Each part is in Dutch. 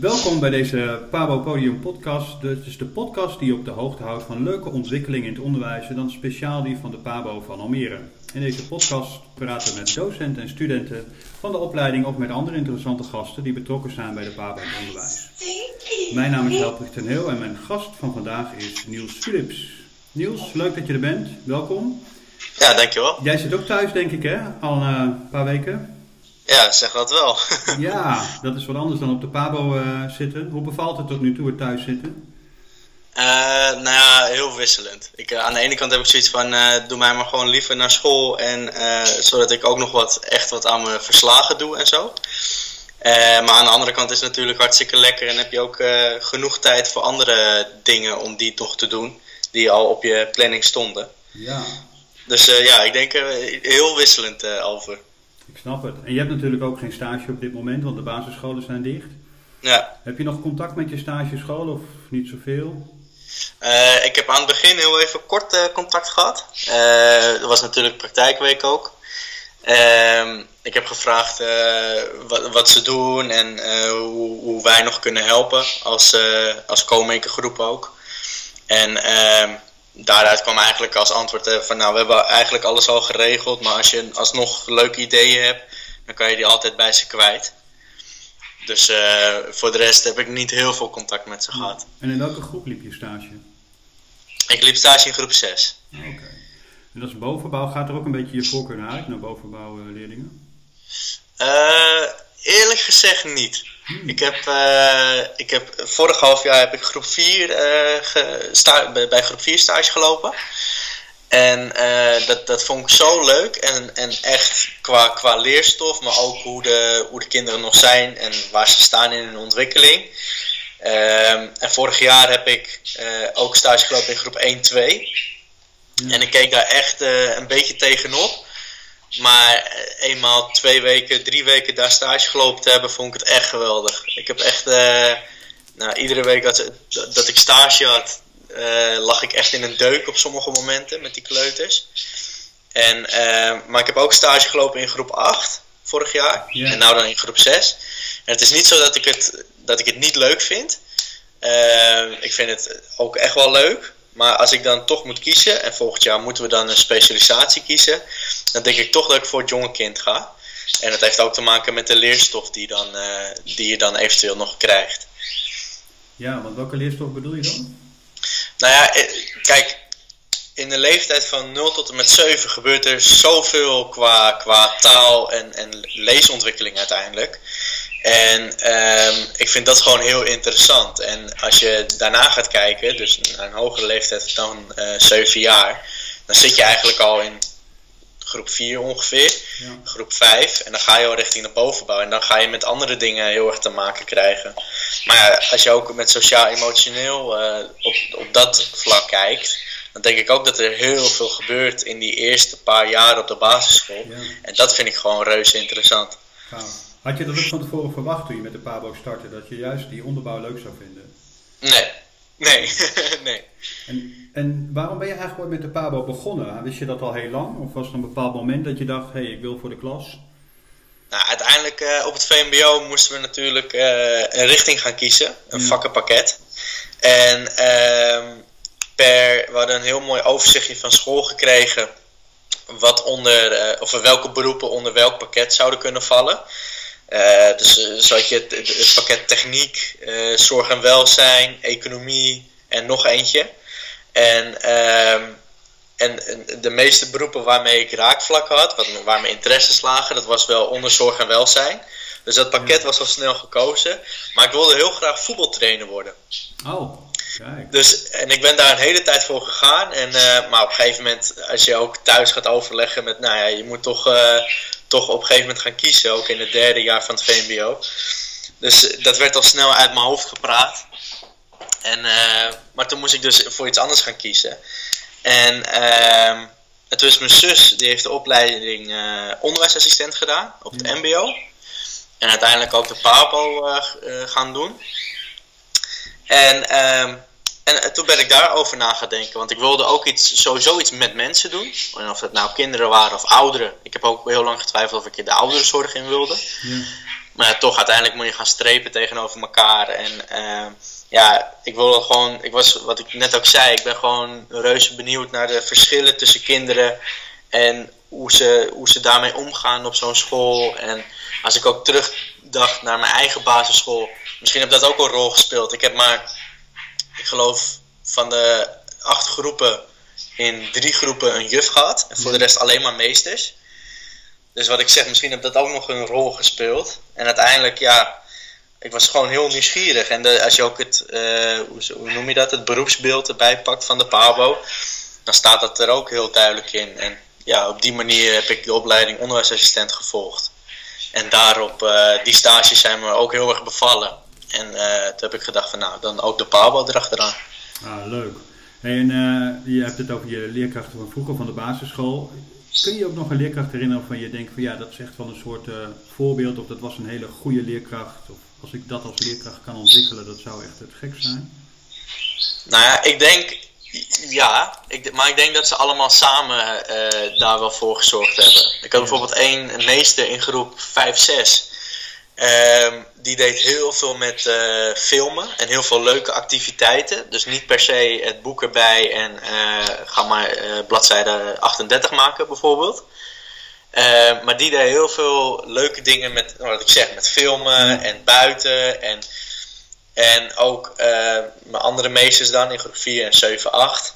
Welkom bij deze Pabo Podium podcast. Dit is de podcast die je op de hoogte houdt van leuke ontwikkelingen in het onderwijs en dan speciaal die van de Pabo van Almere. In deze podcast praten we met docenten en studenten van de opleiding of met andere interessante gasten die betrokken zijn bij de Pabo in het onderwijs. Mijn naam is Helprig ten Heel en mijn gast van vandaag is Niels Philips. Niels, leuk dat je er bent. Welkom. Ja, dankjewel. Jij zit ook thuis, denk ik, hè? Al uh, een paar weken. Ja, zeg dat wel. ja, dat is wat anders dan op de Pabo uh, zitten. Hoe bevalt het tot nu toe het thuis zitten? Uh, nou ja, heel wisselend. Ik, aan de ene kant heb ik zoiets van, doe mij maar gewoon liever naar school. En, zodat ik ook nog wat, echt wat aan mijn verslagen doe en zo. maar aan de andere kant is het natuurlijk hartstikke lekker. En heb je ook genoeg tijd voor andere dingen om die toch te doen. Die al op je planning stonden. Ja. Dus ja, ik denk heel wisselend over. Ik snap het. En je hebt natuurlijk ook geen stage op dit moment, want de basisscholen zijn dicht. Ja. Heb je nog contact met je stageschool of niet zoveel? Uh, ik heb aan het begin heel even kort uh, contact gehad. Uh, dat was natuurlijk praktijkweek ook. Ehm, ik heb gevraagd wat, wat, ze doen en hoe, hoe, wij nog kunnen helpen als, als groep ook. En ehm, daaruit kwam eigenlijk als antwoord eh, van nou, we hebben eigenlijk alles al geregeld, maar als je alsnog leuke ideeën hebt, dan kan je die altijd bij ze kwijt. Dus uh, voor de rest heb ik niet heel veel contact met ze gehad. En in welke groep liep je stage? Ik liep stage in groep 6. Oké. Okay. En is bovenbouw. Gaat er ook een beetje je voorkeur naar uit, naar bovenbouwleerlingen? Uh, eerlijk gezegd niet. Hmm. Ik, heb, uh, ik heb vorig half jaar heb ik groep 4 uh, bij, bij groep 4 stage gelopen. En uh, dat, dat vond ik zo leuk. En, en echt qua, qua leerstof, maar ook hoe de, hoe de kinderen nog zijn en waar ze staan in hun ontwikkeling. Ehm, en vorig jaar heb ik ook stage gelopen in groep 1-2. Hmm. En ik keek daar echt een beetje tegenop. Maar eh, eenmaal twee weken, drie weken daar stage gelopen te hebben, vond ik het echt geweldig. Ik heb echt, uh, nou, iedere week dat, dat ik stage had, uh, lag ik echt in een deuk op sommige momenten met die kleuters. En, uh, maar ik heb ook stage gelopen in groep 8 vorig jaar. En nou dan in groep 6. En het is niet zo dat ik het, dat ik het niet leuk vind. ik vind het ook echt wel leuk. Maar als ik dan toch moet kiezen, en volgend jaar moeten we dan een specialisatie kiezen, dan denk ik toch dat ik voor het jonge kind ga. En dat heeft ook te maken met de leerstof die, dan, uh, die je dan eventueel nog krijgt. Ja, want welke leerstof bedoel je dan? Nou ja, eh, kijk, in de leeftijd van 0 tot en met 7 gebeurt er zoveel qua, qua taal en, en leesontwikkeling uiteindelijk. En um, ik vind dat gewoon heel interessant. En als je daarna gaat kijken, dus naar een hogere leeftijd dan uh, 7 jaar, dan zit je eigenlijk al in groep 4 ongeveer, ja. groep 5. En dan ga je al richting de bovenbouw. En dan ga je met andere dingen heel erg te maken krijgen. Maar ja, als je ook met sociaal-emotioneel uh, op, op dat vlak kijkt, dan denk ik ook dat er heel veel gebeurt in die eerste paar jaar op de basisschool. Ja. En dat vind ik gewoon reuze interessant. Ja. Had je dat ook van tevoren verwacht toen je met de Pabo startte, dat je juist die onderbouw leuk zou vinden? Nee, nee, nee. En, en waarom ben je eigenlijk ooit met de Pabo begonnen? Wist je dat al heel lang? Of was er een bepaald moment dat je dacht, hé, hey, ik wil voor de klas? Nou, uiteindelijk uh, op het VMBO moesten we natuurlijk uh, een richting gaan kiezen, een ja. vakkenpakket. En uh, per, we hadden een heel mooi overzichtje van school gekregen wat onder, uh, of welke beroepen onder welk pakket zouden kunnen vallen. Uh, dus had je het, pakket techniek, uh, zorg en welzijn, economie en nog eentje. En, ehm, en, en, de meeste beroepen waarmee ik raakvlak had, wat, waar mijn interesses lagen, dat was wel onder zorg en welzijn. Dus dat pakket was al snel gekozen. Maar ik wilde heel graag voetbaltrainer worden. Oh, kijk. Dus, en ik ben daar een hele tijd voor gegaan. En, maar op een gegeven moment, als je ook thuis gaat overleggen met, nou ja, je moet toch toch op een gegeven moment gaan kiezen, ook in het derde jaar van het VMBO. Dus dat werd al snel uit mijn hoofd gepraat. En, uh, maar toen moest ik dus voor iets anders gaan kiezen. En uh, toen is mijn zus, die heeft de opleiding uh, onderwijsassistent gedaan op het MBO. En uiteindelijk ook de PABO gaan doen. En ehm, en eh, toen ben ik daarover na gaan denken. Want ik wilde ook iets, sowieso iets met mensen doen. En of het nou kinderen waren of ouderen. Ik heb ook heel lang getwijfeld of ik de ouderenzorg in wilde. Ja. Maar toch, uiteindelijk moet je gaan strepen tegenover elkaar. En ja, ik wil gewoon, ik was, wat ik net ook zei, ik ben gewoon reuze benieuwd naar de verschillen tussen kinderen. En hoe ze, hoe ze daarmee omgaan op zo'n school. En als ik ook terugdacht naar mijn eigen basisschool, misschien heb dat ook een rol gespeeld. Ik heb maar, ik geloof, van de acht groepen in drie groepen een juf gehad. En voor de rest alleen maar meesters. Dus wat ik zeg, misschien heb dat ook nog een rol gespeeld. En uiteindelijk, ja, ik was gewoon heel nieuwsgierig. En de, als je ook het, uh, hoe, noem je dat, het beroepsbeeld erbij pakt van de PABO, dan staat dat er ook heel duidelijk in. En ja, op die manier heb ik de opleiding onderwijsassistent gevolgd. En daarop, uh, die stages zijn me ook heel erg bevallen. En uh, toen heb ik gedacht van nou, dan ook de PABO erachteraan. Ah, leuk. en uh, je hebt het over je leerkrachten van vroeger van de basisschool. Kun je ook nog een leerkracht herinneren van je denkt van ja, dat is echt wel een soort voorbeeld of dat was een hele goede leerkracht of als ik dat als leerkracht kan ontwikkelen, dat zou echt het gek zijn. Nou ja, ik denk, ja, ik, maar ik denk dat ze allemaal samen uh, daar wel voor gezorgd hebben. Ik had bijvoorbeeld één meester in groep 5, 6. Uh, die deed heel veel met uh, filmen en heel veel leuke activiteiten. Dus niet per se het boek erbij en uh, ga maar bladzijde 38 maken bijvoorbeeld. Uh, maar die deed heel veel leuke dingen met, wat ik zeg, met filmen en buiten. En, en ook mijn andere meesters dan in groep 4 en 7, 8.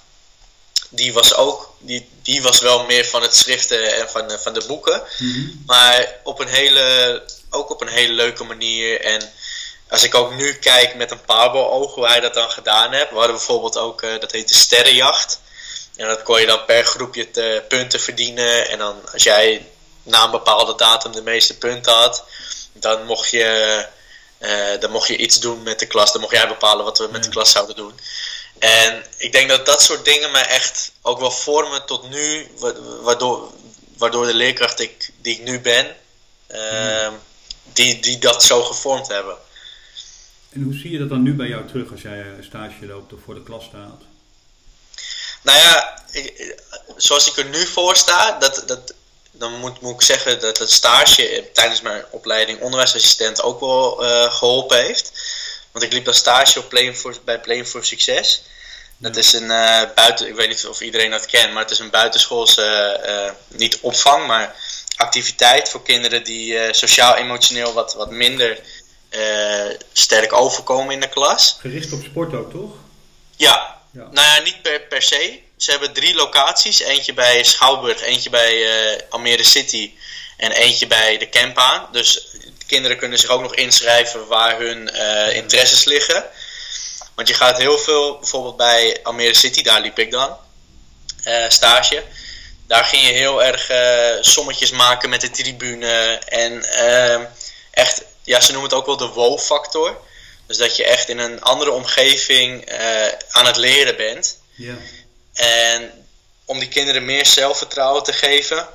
Die was ook, die, die was wel meer van het schriften en van, van de boeken. Mm -hmm. Maar op een hele, ook op een hele leuke manier. En als ik ook nu kijk met een pabo-oog hoe hij dat dan gedaan heeft. We hadden bijvoorbeeld ook, uh, dat heet de sterrenjacht. En dat kon je dan per groepje te punten verdienen. En dan als jij na een bepaalde datum de meeste punten had, dan mocht je, uh, dan mocht je iets doen met de klas. Dan mocht jij bepalen wat we met de klas zouden doen. En ik denk dat dat soort dingen mij echt ook wel vormen tot nu, waardoor, waardoor de leerkracht ik, die ik nu ben, uh, die, die dat zo gevormd hebben. En hoe zie je dat dan nu bij jou terug als jij stage loopt of voor de klas staat? Nou ja, ik, zoals ik er nu voor sta, dat, dat, dan moet, moet ik zeggen dat het stage tijdens mijn opleiding onderwijsassistent ook wel uh, geholpen heeft. Want ik liep dan stage op for, bij Play for Succes. Dat is een uh, buiten, ik weet niet of iedereen dat kent, maar het is een buitenschoolse, uh, niet opvang, maar activiteit voor kinderen die sociaal-emotioneel wat, wat minder sterk overkomen in de klas. Gericht op sport ook, toch? Ja, ja. nou ja, niet per, per se. Ze hebben drie locaties. Eentje bij Schouwburg, eentje bij Almere City en eentje bij de Campaan. Dus kinderen kunnen zich ook nog inschrijven waar hun uh, interesses liggen. Want je gaat heel veel, bijvoorbeeld bij Almere City, daar liep ik dan, uh, stage. Daar ging je heel erg sommetjes maken met de tribune. En ehm, echt, ja, ze noemen het ook wel de wow-factor. Dus dat je echt in een andere omgeving aan het leren bent. Ja. En om die kinderen meer zelfvertrouwen te geven,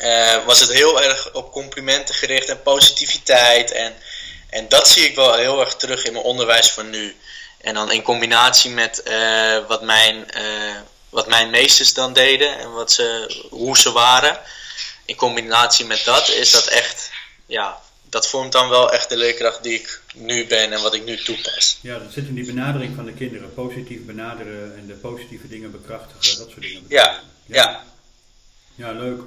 uh, was het heel erg op complimenten gericht en positiviteit. En, en dat zie ik wel heel erg terug in mijn onderwijs van nu. En dan in combinatie met uh, wat, mijn, uh, wat mijn meesters dan deden en wat ze, hoe ze waren. In combinatie met dat is dat echt ja, dat vormt dan wel echt de leerkracht die ik nu ben en wat ik nu toepas. Ja, dat zit in die benadering van de kinderen. Positief benaderen en de positieve dingen bekrachtigen, dat soort dingen. Ja, ja. Ja, leuk.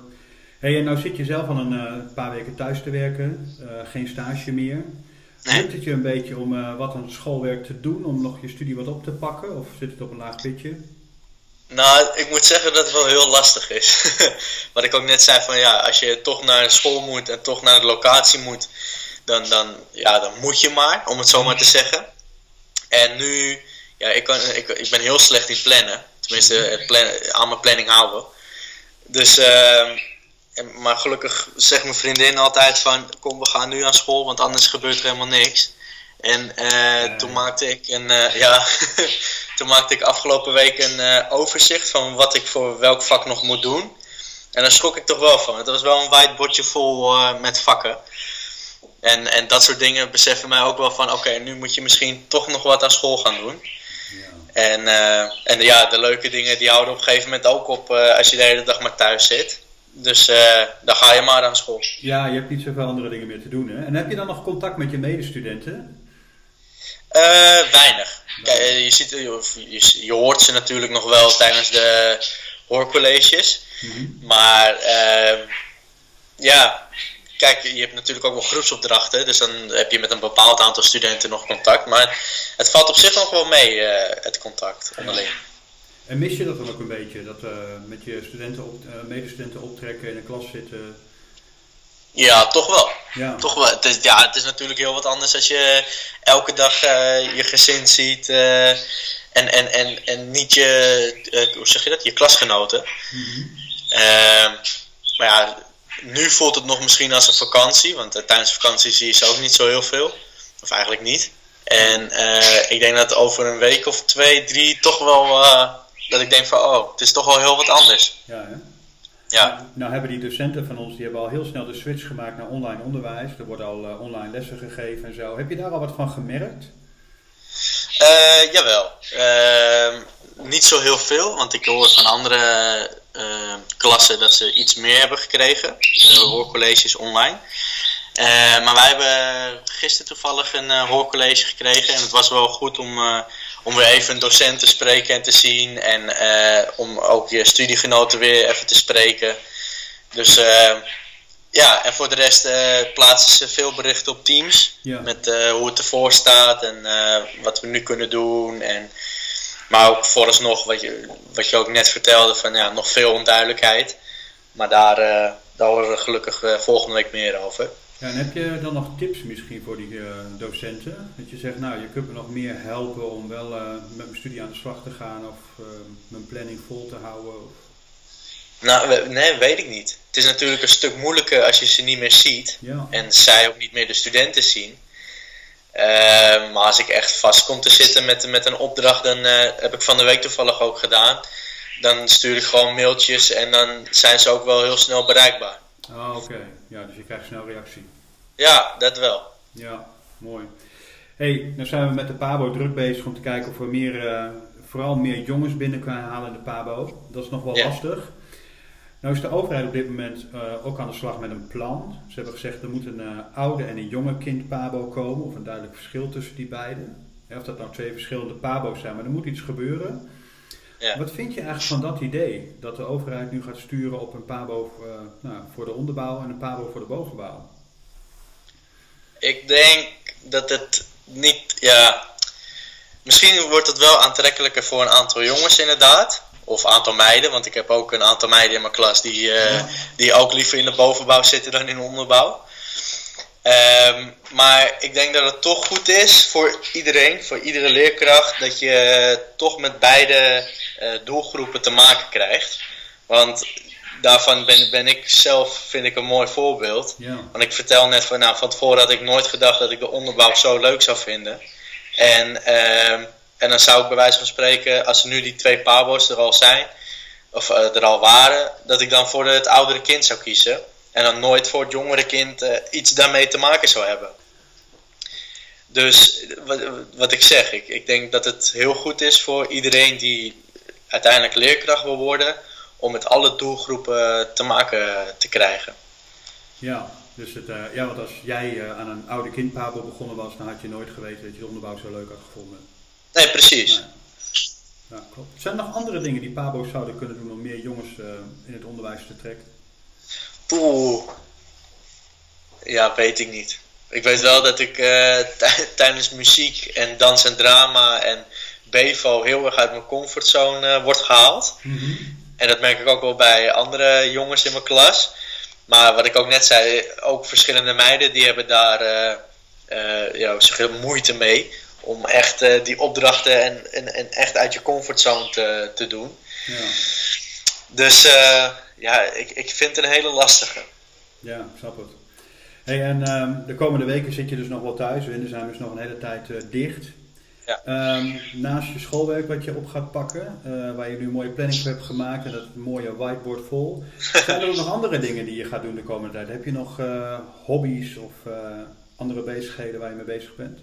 Hey, en nou zit je zelf al een uh, paar weken thuis te werken, uh, geen stage meer. Nee. Lukt het je een beetje om uh, wat aan schoolwerk te doen, om nog je studie wat op te pakken? Of zit het op een laag pitje? Nou, ik moet zeggen dat het wel heel lastig is. Wat ik ook net zei van ja, als je toch naar school moet en toch naar de locatie moet, dan, dan, ja, dan moet je maar, om het zo maar te zeggen. En nu, ja, ik, kan, ik, ik ben heel slecht in plannen. Tenminste, het plan, aan mijn planning houden. Dus, uh, maar gelukkig zegt mijn vriendin altijd van, kom we gaan nu aan school, want anders gebeurt er helemaal niks. En uh, toen maakte ik een, uh, ja, toen maakte ik afgelopen week een uh, overzicht van wat ik voor welk vak nog moet doen. En daar schrok ik toch wel van. Het was wel een whiteboardje vol met vakken. En, en dat soort dingen beseffen mij ook wel van, oké, okay, nu moet je misschien toch nog wat aan school gaan doen. Ja. En, en ja, de leuke dingen die houden op een gegeven moment ook op als je de hele dag maar thuis zit. Dus dan ga je maar aan school. Ja, je hebt niet zoveel andere dingen meer te doen. Hè? En heb je dan nog contact met je medestudenten? weinig. Kijk, je, ziet, je, je, hoort ze natuurlijk nog wel tijdens de hoorcolleges. Mm Maar ehm, ja, kijk, je hebt natuurlijk ook wel groepsopdrachten. Dus dan heb je met een bepaald aantal studenten nog contact. Maar het valt op zich nog wel mee, uh, het contact onderling. En mis je dat dan ook een beetje? Dat uh, met je studenten op, uh, medestudenten optrekken in een klas zitten? Ja, toch wel. Ja. Toch wel. Het is, ja, het is natuurlijk heel wat anders als je elke dag je gezin ziet en, en, en, en niet je, hoe zeg je dat, je klasgenoten. Mm maar ja, nu voelt het nog misschien als een vakantie, want tijdens vakantie zie je ze ook niet zo heel veel. Of eigenlijk niet. En ik denk dat over een week of twee, drie toch wel dat ik denk van oh, het is toch wel heel wat anders. Ja, hè? Ja. Nou, nou, hebben die docenten van ons, die hebben al heel snel de switch gemaakt naar online onderwijs. Er worden al online lessen gegeven en zo. Heb je daar al wat van gemerkt? jawel. Ehm, niet zo heel veel, want ik hoor van andere uh, klassen dat ze iets meer hebben gekregen. Hoorcolleges online. Maar wij hebben gisteren toevallig een hoorcollege gekregen. En het was wel goed om, om weer even een docent te spreken en te zien. En om ook je studiegenoten weer even te spreken. Dus ja, en voor de rest plaatsen ze veel berichten op Teams. Met hoe het ervoor staat en wat we nu kunnen doen. En maar ook vooralsnog, wat je, wat je ook net vertelde, van ja, nog veel onduidelijkheid. Maar daar, daar horen we gelukkig volgende week meer over. Ja, en heb je dan nog tips misschien voor die uh, docenten? Dat je zegt, nou, je kunt me nog meer helpen om wel met mijn studie aan de slag te gaan of mijn planning vol te houden? Of... Nou, nee, weet ik niet. Het is natuurlijk een stuk moeilijker als je ze niet meer ziet. Ja. En zij ook niet meer de studenten zien. Maar als ik echt vast kom te zitten met, met een opdracht, dan heb ik van de week toevallig ook gedaan. Dan stuur ik gewoon mailtjes en dan zijn ze ook wel heel snel bereikbaar. Ah, oké. Ja, dus je krijgt snel reactie. Ja, dat wel. Ja, mooi. hey, nou zijn we met de Pabo druk bezig om te kijken of we meer, uh, vooral meer jongens binnen kunnen halen in de Pabo. Dat is nog wel lastig. Nou is de overheid op dit moment uh, ook aan de slag met een plan. Ze hebben gezegd er moet een uh, oude en een jonge kind pabo komen, of een duidelijk verschil tussen die beiden. of dat nou twee verschillende pabo's zijn, maar er moet iets gebeuren. Ja. Wat vind je eigenlijk van dat idee? Dat de overheid nu gaat sturen op een pabo nou, voor de onderbouw en een pabo voor de bovenbouw? Ik denk dat het niet, ja... Misschien wordt het wel aantrekkelijker voor een aantal jongens inderdaad of aantal meiden, want ik heb ook een aantal meiden in mijn klas die, uh, die ook liever in de bovenbouw zitten dan in de onderbouw. Um, maar ik denk dat het toch goed is voor iedereen, voor iedere leerkracht, dat je toch met beide uh, doelgroepen te maken krijgt. Want daarvan ben, ben ik zelf, vind ik een mooi voorbeeld. Ja. Want ik vertel net van, nou, van tevoren had ik nooit gedacht dat ik de onderbouw zo leuk zou vinden. En uh, en dan zou ik bij wijze van spreken, als er nu die twee pabo's er al zijn, of uh, er al waren, dat ik dan voor het oudere kind zou kiezen. En dan nooit voor het jongere kind uh, iets daarmee te maken zou hebben. Dus wat, wat ik zeg, ik, ik denk dat het heel goed is voor iedereen die uiteindelijk leerkracht wil worden, om met alle doelgroepen te maken te krijgen. Ja, dus het, uh, ja, want als jij uh, aan een oude kindpabo begonnen was, dan had je nooit geweten dat je de onderbouw zo leuk had gevonden. Nee, precies. Ja, klopt. Zijn er nog andere dingen die Pabo's zouden kunnen doen om meer jongens uh, in het onderwijs te trekken? Oeh. Ja, weet ik niet. Ik weet wel dat ik tijdens muziek en dans en drama en Bevo heel erg uit mijn comfortzone uh, word gehaald. Mm -hmm. En dat merk ik ook wel bij andere jongens in mijn klas. Maar wat ik ook net zei, ook verschillende meiden die hebben daar uh, ja, moeite mee om echt uh, die opdrachten en, en, en, echt uit je comfortzone te, te doen. Ja. Dus uh, ja, ik, ik vind het een hele lastige. Ja, snap het. Hey, en um, de komende weken zit je dus nog wel thuis. Windersheim is nog een hele tijd dicht. Ja. Um, naast je schoolwerk wat je op gaat pakken, waar je nu een mooie planning voor hebt gemaakt en dat mooie whiteboard vol. Zijn er ook nog andere dingen die je gaat doen de komende tijd? Heb je nog hobby's of andere bezigheden waar je mee bezig bent?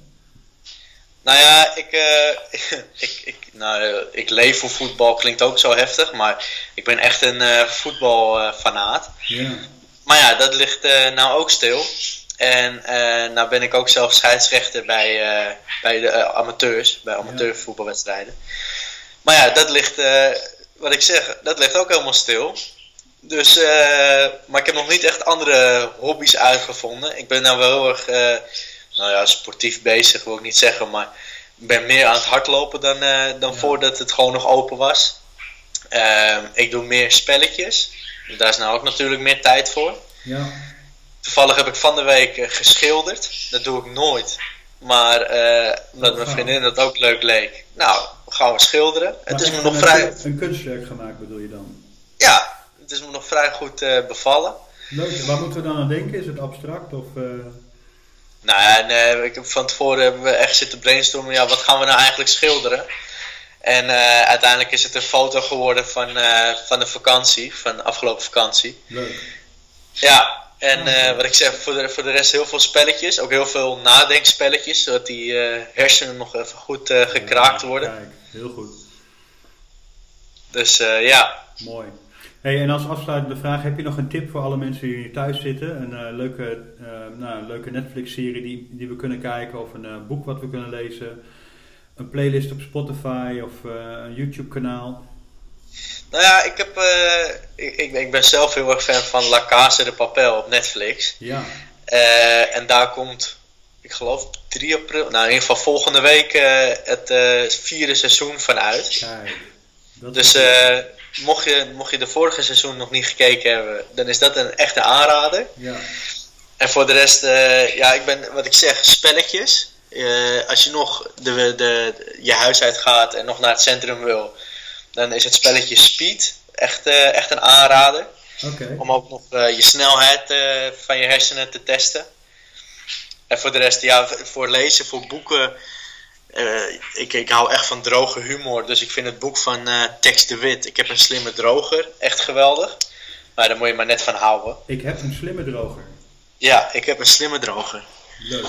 Nou ja, ik, ik, ik, nou, ik leef voor voetbal, klinkt ook zo heftig, maar ik ben echt een voetbalfanaat. Ja. Maar ja, dat ligt nou ook stil. En nou ben ik ook zelf scheidsrechter bij, bij de amateurs, bij amateurvoetbalwedstrijden. Maar ja, dat ligt, wat ik zeg, dat ligt ook helemaal stil. Dus, maar ik heb nog niet echt andere hobby's uitgevonden. Ik ben nou wel heel erg nou ja, sportief bezig wil ik niet zeggen, maar ik ben meer aan het hardlopen dan, uh, dan voordat het gewoon nog open was. Uh, ik doe meer spelletjes. Daar is nou ook natuurlijk meer tijd voor. Ja. Toevallig heb ik van de week uh, geschilderd. Dat doe ik nooit. Maar uh, omdat mijn vriendin dat ook leuk leek. Nou, gaan we schilderen. Maar het is me nog een, vrij. Een kunstwerk gemaakt bedoel je dan? Ja, het is me nog vrij goed bevallen. Leuk. Waar moeten we dan aan denken? Is het abstract of... Nou ja, nee, ik heb van tevoren hebben we echt zitten brainstormen. Ja, wat gaan we nou eigenlijk schilderen? En uh, uiteindelijk is het een foto geworden van, van de vakantie, van de afgelopen vakantie. Leuk. Ja, en uh, wat ik zeg, voor de, voor de rest heel veel spelletjes. Ook heel veel nadenkspelletjes, zodat die hersenen nog even goed gekraakt worden. Kijk, heel goed. Dus ja. Mooi. Hey, en als afsluitende vraag, heb je nog een tip voor alle mensen die hier thuis zitten? Een leuke, nou, leuke Netflix-serie die, die we kunnen kijken, of een boek wat we kunnen lezen, een playlist op Spotify of een YouTube-kanaal? Nou ja, ik, heb, ik, ik, ik, ben zelf heel erg fan van La Casa de Papel op Netflix. Ja. en daar komt, ik geloof 3 april, nou in ieder geval volgende week het vierde seizoen van uit. Kijk. Dat dus mocht je, mocht je de vorige seizoen nog niet gekeken hebben, dan is dat een echte aanrader. Ja. En voor de rest, ja, ik ben, wat ik zeg, spelletjes. Als je nog de, de, de, je huis uit gaat en nog naar het centrum wil, dan is het spelletje Speed echt, uh, echt een aanrader. Okay. Om ook nog je snelheid van je hersenen te testen. En voor de rest, ja, voor lezen, voor boeken ik, ik hou echt van droge humor, dus ik vind het boek van Tex de Wit, Ik heb een slimme droger, echt geweldig. Maar daar moet je maar net van houden. Ik heb een slimme droger. Ja, ik heb een slimme droger. Leuk.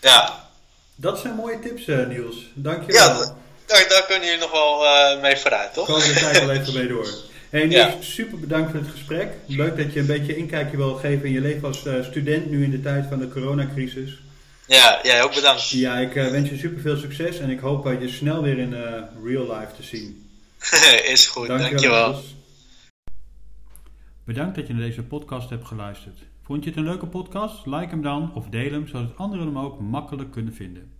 Ja. Dat zijn mooie tips, Niels. Dankjewel. Ja, daar, daar kunnen jullie nog wel mee vooruit, toch? Komen de tijd wel even mee door. Hey Niels, ja. super bedankt voor het gesprek. Leuk dat je een beetje inkijkje wil geven in je leven als student nu in de tijd van de coronacrisis. Ja, jij ook bedankt. Ja, ik uh, wens je super veel succes en ik hoop uh, je snel weer in real life te zien. Is goed, dankjewel. dankjewel. Bedankt dat je naar deze podcast hebt geluisterd. Vond je het een leuke podcast? Like hem dan of deel hem, zodat anderen hem ook makkelijk kunnen vinden.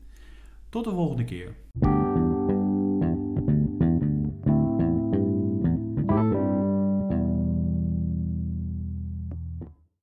Tot de volgende keer.